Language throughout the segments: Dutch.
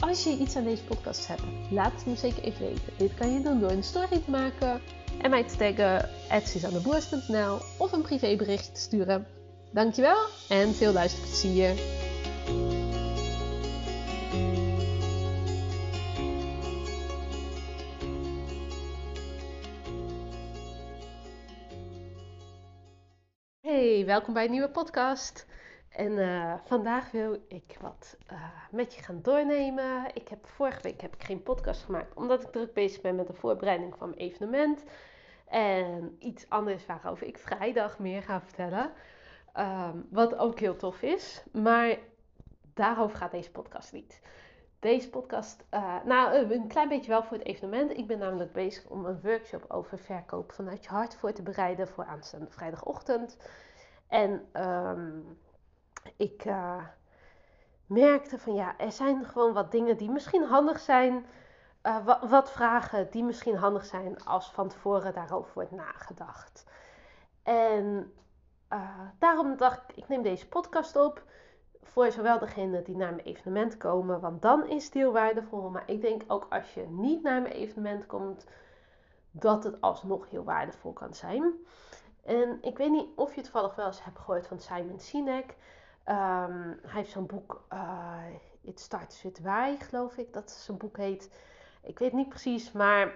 Als je iets aan deze podcast hebt, laat het me zeker even weten. Dit kan je doen door een story te maken en mij te taggen @suzanneboers.nl of een privébericht te sturen. Dankjewel en veel luisterplezier. Hey, welkom bij een nieuwe podcast. En uh, vandaag wil ik wat uh, met je gaan doornemen. Ik heb vorige week heb ik geen podcast gemaakt, omdat ik druk bezig ben met de voorbereiding van mijn evenement. En iets anders waarover ik vrijdag meer ga vertellen. Um, wat ook heel tof is. Maar daarover gaat deze podcast niet. Deze podcast, uh, nou een klein beetje wel voor het evenement. Ik ben namelijk bezig om een workshop over verkoop vanuit je hart voor te bereiden voor aanstaande vrijdagochtend. En um, ik uh, merkte van ja, er zijn gewoon wat dingen die misschien handig zijn. Uh, wat, vragen die misschien handig zijn als van tevoren daarover wordt nagedacht. En uh, daarom dacht ik, ik neem deze podcast op. Voor zowel degenen die naar mijn evenement komen, want dan is het heel waardevol. Maar ik denk ook als je niet naar mijn evenement komt, dat het alsnog heel waardevol kan zijn. En ik weet niet of je toevallig wel eens hebt gehoord van Simon Sinek. Um, hij heeft zo'n boek, uh, It Starts With Why, geloof ik dat zijn boek heet. Ik weet niet precies, maar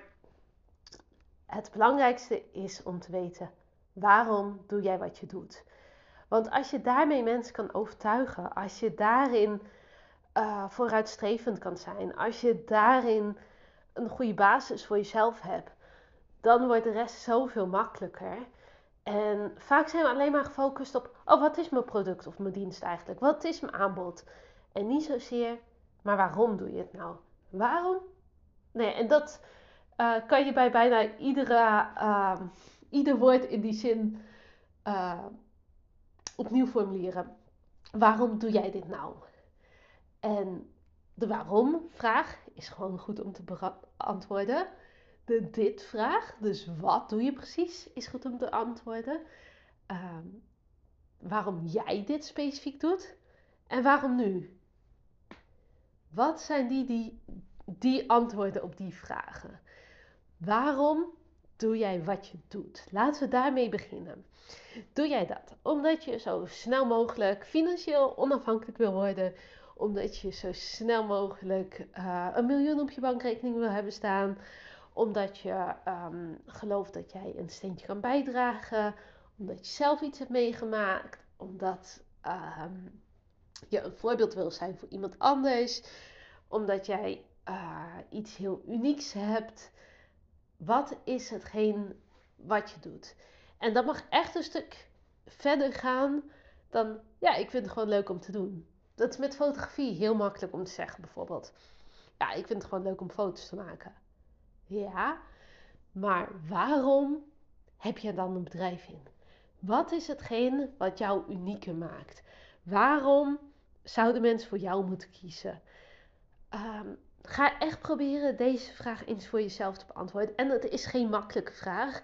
het belangrijkste is om te weten waarom doe jij wat je doet. Want als je daarmee mensen kan overtuigen, als je daarin uh, vooruitstrevend kan zijn, als je daarin een goede basis voor jezelf hebt, dan wordt de rest zoveel makkelijker. En vaak zijn we alleen maar gefocust op, oh wat is mijn product of mijn dienst eigenlijk? Wat is mijn aanbod? En niet zozeer, maar waarom doe je het nou? Waarom? Nee, en dat uh, kan je bij bijna iedere, uh, ieder woord in die zin uh, opnieuw formuleren. Waarom doe jij dit nou? En de waarom-vraag is gewoon goed om te beantwoorden de dit-vraag, dus wat doe je precies, is goed om te antwoorden. Um, waarom jij dit specifiek doet en waarom nu? Wat zijn die, die, die antwoorden op die vragen? Waarom doe jij wat je doet? Laten we daarmee beginnen. Doe jij dat omdat je zo snel mogelijk financieel onafhankelijk wil worden? Omdat je zo snel mogelijk uh, een miljoen op je bankrekening wil hebben staan? Omdat je um, gelooft dat jij een steentje kan bijdragen, omdat je zelf iets hebt meegemaakt, omdat um, je een voorbeeld wil zijn voor iemand anders, omdat jij uh, iets heel unieks hebt. Wat is hetgeen wat je doet? En dat mag echt een stuk verder gaan dan, ja, ik vind het gewoon leuk om te doen. Dat is met fotografie heel makkelijk om te zeggen, bijvoorbeeld. Ja, ik vind het gewoon leuk om foto's te maken. Ja, maar waarom heb je dan een bedrijf in? Wat is hetgeen wat jou unieker maakt? Waarom zouden mensen voor jou moeten kiezen? Um, ga echt proberen deze vraag eens voor jezelf te beantwoorden. En het is geen makkelijke vraag.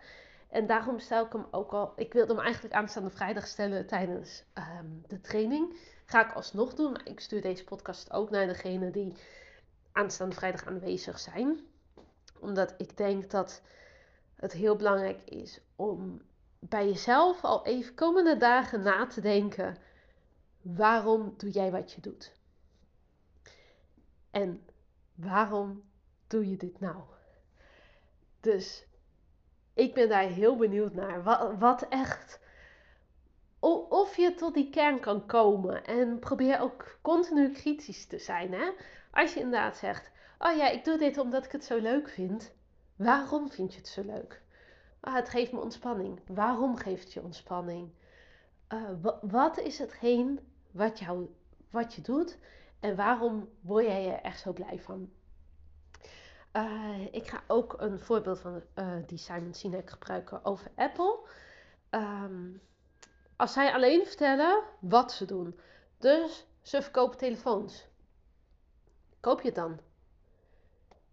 En daarom stel ik hem ook al. Ik wilde hem eigenlijk aanstaande vrijdag stellen tijdens um, de training. Ga ik alsnog doen. Maar ik stuur deze podcast ook naar degenen die aanstaande vrijdag aanwezig zijn omdat ik denk dat het heel belangrijk is om bij jezelf al even komende dagen na te denken: waarom doe jij wat je doet? En waarom doe je dit nou? Dus ik ben daar heel benieuwd naar. Wat, echt. Of je tot die kern kan komen. En probeer ook continu kritisch te zijn. Hè? Als je inderdaad zegt: Oh ja, ik doe dit omdat ik het zo leuk vind. Waarom vind je het zo leuk? Ah, het geeft me ontspanning. Waarom geeft het je ontspanning? Uh, wat is hetgeen wat, wat je doet En waarom word jij er echt zo blij van? Uh, ik ga ook een voorbeeld van uh, die Simon Sinek gebruiken over Apple. Um, als zij alleen vertellen wat ze doen. Dus ze verkopen telefoons. Koop je het dan?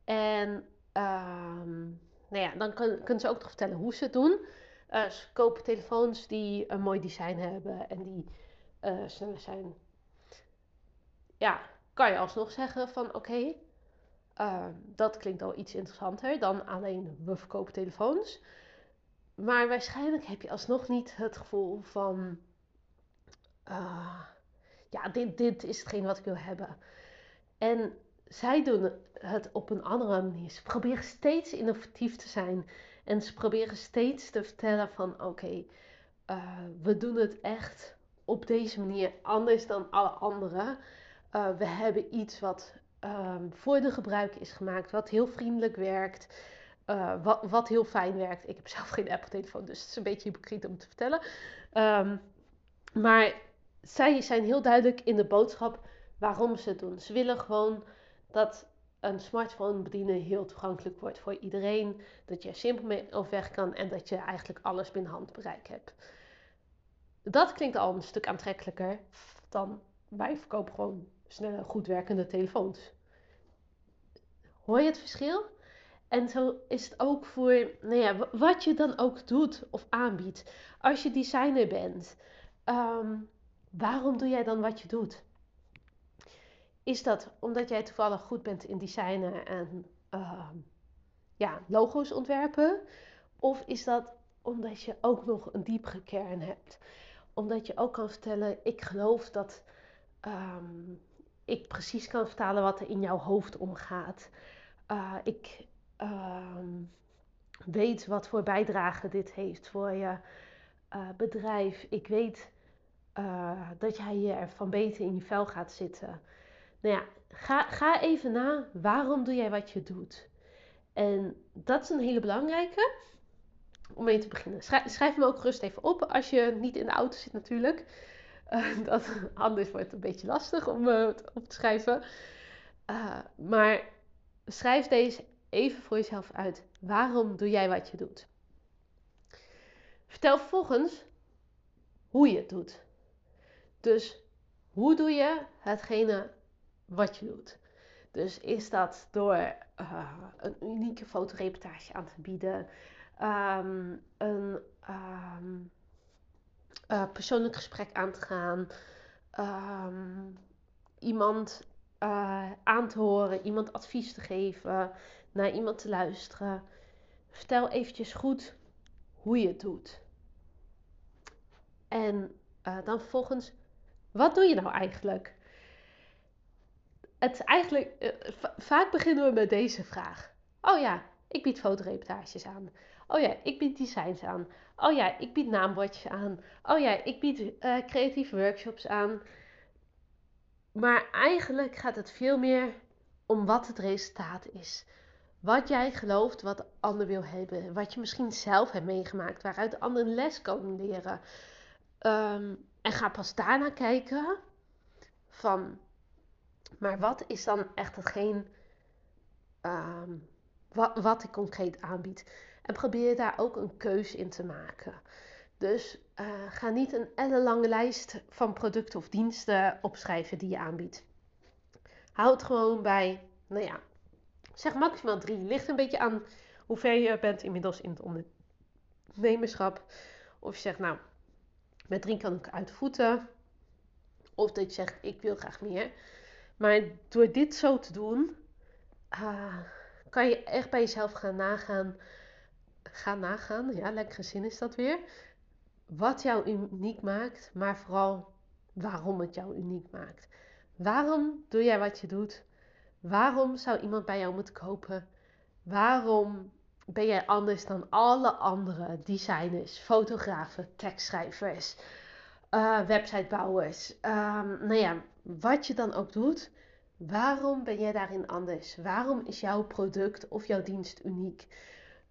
En um, nou ja, dan kunnen ze ook nog vertellen hoe ze het doen. Uh, ze kopen telefoons die een mooi design hebben en die uh, sneller zijn. Ja, kan je alsnog zeggen van oké, uh, dat klinkt al iets interessanter dan alleen we verkopen telefoons. Maar waarschijnlijk heb je alsnog niet het gevoel van uh, ja, dit, dit is hetgeen wat ik wil hebben. En zij doen het op een andere manier. Ze proberen steeds innovatief te zijn. En ze proberen steeds te vertellen van oké, uh, we doen het echt op deze manier anders dan alle anderen. Uh, we hebben iets wat um, voor de gebruiker is gemaakt, wat heel vriendelijk werkt. Uh, wat, wat, heel fijn werkt. Ik heb zelf geen Apple-telefoon, dus het is een beetje hypocriet om te vertellen. Um, maar zij zijn heel duidelijk in de boodschap waarom ze het doen. Ze willen gewoon dat een smartphone bedienen heel toegankelijk wordt voor iedereen. Dat je er simpel mee overweg kan en dat je eigenlijk alles binnen handbereik hebt. Dat klinkt al een stuk aantrekkelijker dan wij verkopen gewoon snelle, goed werkende telefoons. Hoor je het verschil? En zo is het ook voor nou ja, wat je dan ook doet of aanbiedt. Als je designer bent, um, waarom doe jij dan wat je doet? Is dat omdat jij toevallig goed bent in designen en uh, ja, logo's ontwerpen? Of is dat omdat je ook nog een diepere kern hebt? Omdat je ook kan vertellen, ik geloof dat um, ik precies kan vertalen wat er in jouw hoofd omgaat. Uh, ik uh, weet wat voor bijdrage dit heeft voor je uh, bedrijf. Ik weet uh, dat jij hier van beter in je vel gaat zitten. Nou ja, ga, ga even na. Waarom doe jij wat je doet? En dat is een hele belangrijke. Om mee te beginnen. Schrijf, schrijf hem ook rust even op. Als je niet in de auto zit natuurlijk. Uh, dat, anders wordt het een beetje lastig om uh, op te schrijven. Uh, maar schrijf deze even voor jezelf uit. Waarom doe jij wat je doet? Vertel vervolgens hoe je het doet. Dus hoe doe je hetgene wat je doet? Dus is dat door uh, een unieke fotoreportage aan te bieden, um, een um, uh, persoonlijk gesprek aan te gaan, um, iemand uh, aan te horen, iemand advies te geven, naar iemand te luisteren. Vertel eventjes goed hoe je het doet. En dan vervolgens wat doe je nou eigenlijk? Het eigenlijk, uh, vaak beginnen we met deze vraag. Oh ja, ik bied fotoreportages aan. Oh ja, ik bied designs aan. Oh ja, ik bied naambordjes aan. Oh ja, ik bied uh, creatieve workshops aan. Maar eigenlijk gaat het veel meer om wat het resultaat is. Wat jij gelooft wat de ander wil hebben. Wat je misschien zelf hebt meegemaakt. Waaruit de ander een les kan leren. Um, en ga pas daarna kijken van, maar wat is dan echt hetgeen um, wat, wat ik concreet aanbied? En probeer daar ook een keuze in te maken. Dus uh, ga niet een ellenlange lijst van producten of diensten opschrijven die je aanbiedt. Houd gewoon bij, nou ja, zeg maximaal drie. Ligt een beetje aan hoe ver je bent inmiddels in het ondernemerschap. Of je zegt, nou, met drie kan ik uit voeten. Of dat je zegt, ik wil graag meer. Maar door dit zo te doen, uh, kan je echt bij jezelf gaan nagaan. Gaan nagaan, ja, lekkere zin is dat weer. Wat jou uniek maakt, maar vooral waarom het jou uniek maakt. Waarom doe jij wat je doet? Waarom zou iemand bij jou moeten kopen? Waarom ben jij anders dan alle andere designers, fotografen, tekstschrijvers, uh, websitebouwers. Um, nou ja, wat je dan ook doet, waarom ben jij daarin anders? Waarom is jouw product of jouw dienst uniek?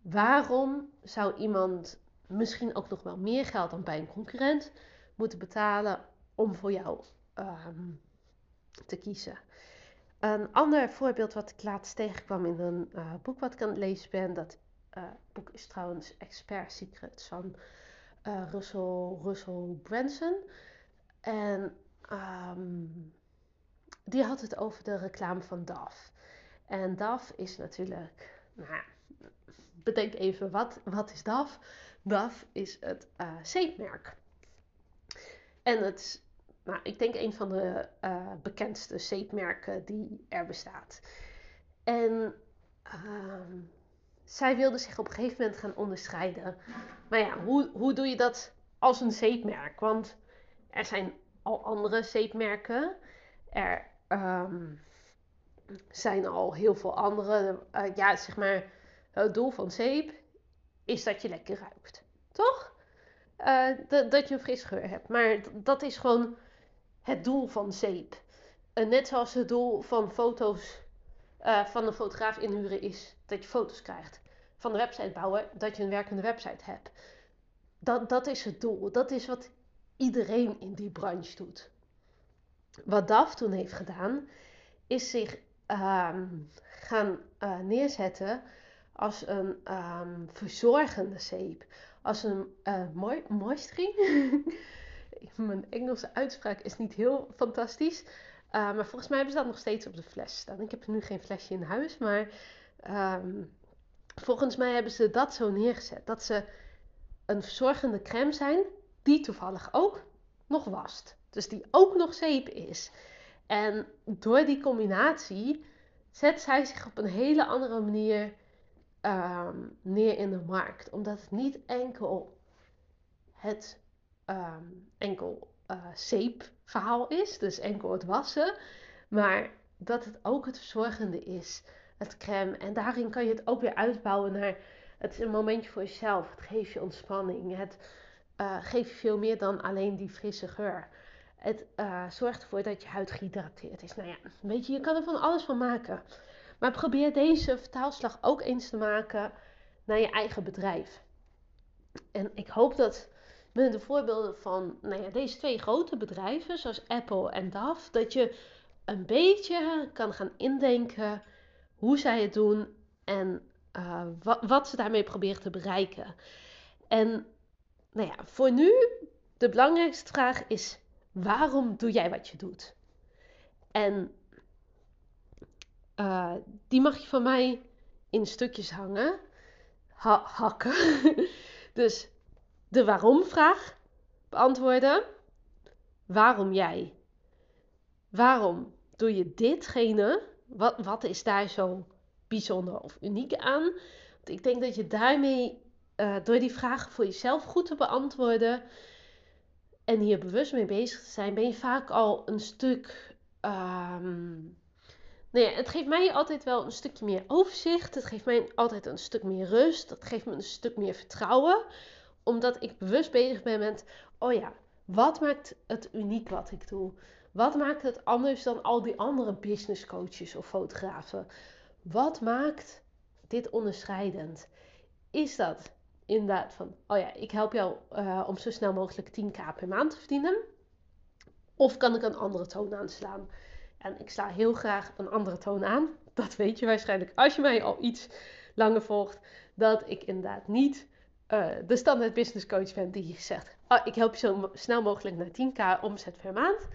Waarom zou iemand misschien ook nog wel meer geld dan bij een concurrent moeten betalen om voor jou um, te kiezen. Een ander voorbeeld wat ik laatst tegenkwam in een uh, boek wat ik aan het lezen ben, dat uh, boek is trouwens Expert Secrets van uh, Russell, Russell Branson. En um, die had het over de reclame van DAF. En DAF is natuurlijk, nou, bedenk even, wat, wat is DAF? DAF is het uh, zeepmerk. En het nou, ik denk een van de uh, bekendste zeepmerken die er bestaat. En uh, zij wilde zich op een gegeven moment gaan onderscheiden. Maar ja, hoe, hoe doe je dat als een zeepmerk? Want er zijn al andere zeepmerken. Er um, zijn al heel veel andere. Uh, ja, zeg maar, het doel van zeep is dat je lekker ruikt. Toch? Uh, dat je een fris geur hebt. Maar dat is gewoon het doel van zeep. Net zoals het doel van foto's uh, van een fotograaf inhuren is dat je foto's krijgt. Van de website bouwen dat je een werkende website hebt. Dat, dat is het doel. Dat is wat iedereen in die branche doet. Wat DAF toen heeft gedaan, is zich um, gaan uh, neerzetten als een um, verzorgende zeep. Als een uh, mo moisturing. mijn Engelse uitspraak is niet heel fantastisch. Uh, maar volgens mij hebben ze dat nog steeds op de fles staan. Ik heb nu geen flesje in huis, maar um, volgens mij hebben ze dat zo neergezet. Dat ze een verzorgende crème zijn die toevallig ook nog wast. Dus die ook nog zeep is. En door die combinatie zet zij zich op een hele andere manier um, neer in de markt. Omdat het niet enkel het um, enkel uh, zeepverhaal is, dus enkel het wassen, maar dat het ook het verzorgende is, het crème. En daarin kan je het ook weer uitbouwen naar het is een momentje voor jezelf, het geeft je ontspanning, het uh, geeft je veel meer dan alleen die frisse geur. Het uh, zorgt ervoor dat je huid gehydrateerd is. Nou ja, weet je, je kan er van alles van maken. Maar probeer deze vertaalslag ook eens te maken naar je eigen bedrijf. En ik hoop dat met de voorbeelden van nou ja, deze twee grote bedrijven, zoals Apple en DAF, dat je een beetje kan gaan indenken hoe zij het doen en uh, wat, wat ze daarmee proberen te bereiken. En nou ja, voor nu, de belangrijkste vraag is: waarom doe jij wat je doet? En uh, die mag je van mij in stukjes hangen, ha hakken. dus de waarom-vraag beantwoorden. Waarom jij? Waarom doe je ditgene? Wat, wat is daar zo bijzonder of uniek aan? Want ik denk dat je daarmee, uh, door die vragen voor jezelf goed te beantwoorden en hier bewust mee bezig te zijn, ben je vaak al een stuk. Um, het geeft mij altijd wel een stukje meer overzicht. Het geeft mij altijd een stuk meer rust. Dat geeft me een stuk meer vertrouwen omdat ik bewust bezig ben met, oh ja, wat maakt het uniek wat ik doe? Wat maakt het anders dan al die andere business coaches of fotografen? Wat maakt dit onderscheidend? Is dat inderdaad van, oh ja, ik help jou uh, om zo snel mogelijk 10k per maand te verdienen? Of kan ik een andere toon aanslaan? En ik sla heel graag een andere toon aan. Dat weet je waarschijnlijk als je mij al iets langer volgt. Dat ik inderdaad niet uh, de standaard business coach ben die zegt: oh, Ik help je zo snel mogelijk naar 10k omzet per maand.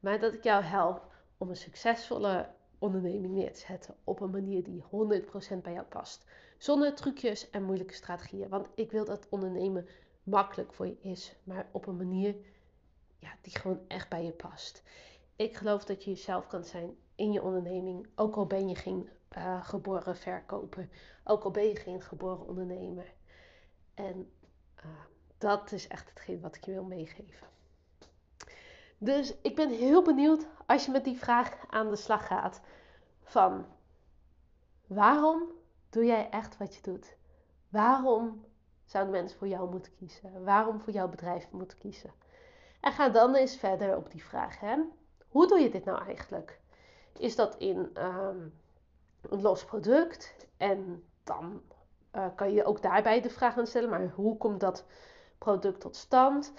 Maar dat ik jou help om een succesvolle onderneming neer te zetten op een manier die 100% bij jou past. Zonder trucjes en moeilijke strategieën. Want ik wil dat ondernemen makkelijk voor je is, maar op een manier ja, die gewoon echt bij je past. Ik geloof dat je jezelf kan zijn in je onderneming, ook al ben je geen uh, geboren verkoper, ook al ben je geen geboren ondernemer. En uh, dat is echt hetgeen wat ik je wil meegeven. Dus ik ben heel benieuwd als je met die vraag aan de slag gaat. Van waarom doe jij echt wat je doet? Waarom zouden mensen voor jou moeten kiezen? Waarom voor jouw bedrijf moeten kiezen? En ga dan eens verder op die vraag. Hè? Hoe doe je dit nou eigenlijk? Is dat in um, een los product en dan uh, kan je ook daarbij de vraag aan stellen, maar hoe komt dat product tot stand?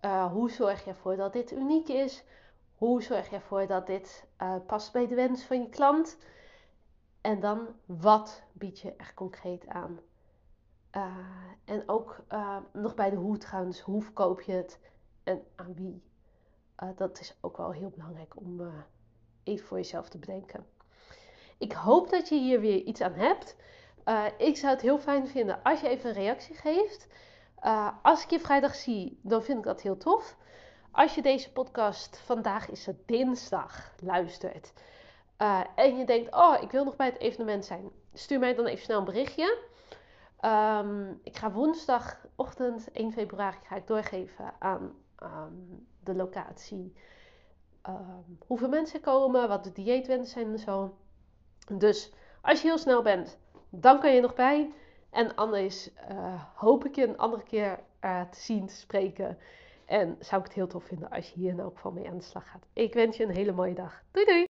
Uh, hoe zorg je ervoor dat dit uniek is? Hoe zorg je ervoor dat dit uh, past bij de wens van je klant? En dan wat bied je er concreet aan? Uh, en ook uh, nog bij de hoe trouwens, hoe verkoop je het en aan wie? dat is ook wel heel belangrijk om even voor jezelf te bedenken. Ik hoop dat je hier weer iets aan hebt. ik zou het heel fijn vinden als je even een reactie geeft. als ik je vrijdag zie, dan vind ik dat heel tof. Als je deze podcast, vandaag is het dinsdag, luistert. Uh, en je denkt, oh, ik wil nog bij het evenement zijn. Stuur mij dan even snel een berichtje. Um, ik ga woensdagochtend 1 februari ga ik doorgeven aan de locatie. Um, hoeveel mensen komen, wat de dieetwensen zijn en zo. Dus als je heel snel bent, dan kan je nog bij. En anders uh, hoop ik je een andere keer uh, te zien, te spreken. En zou ik het heel tof vinden als je hier in elk geval mee aan de slag gaat. Ik wens je een hele mooie dag. Doei doei!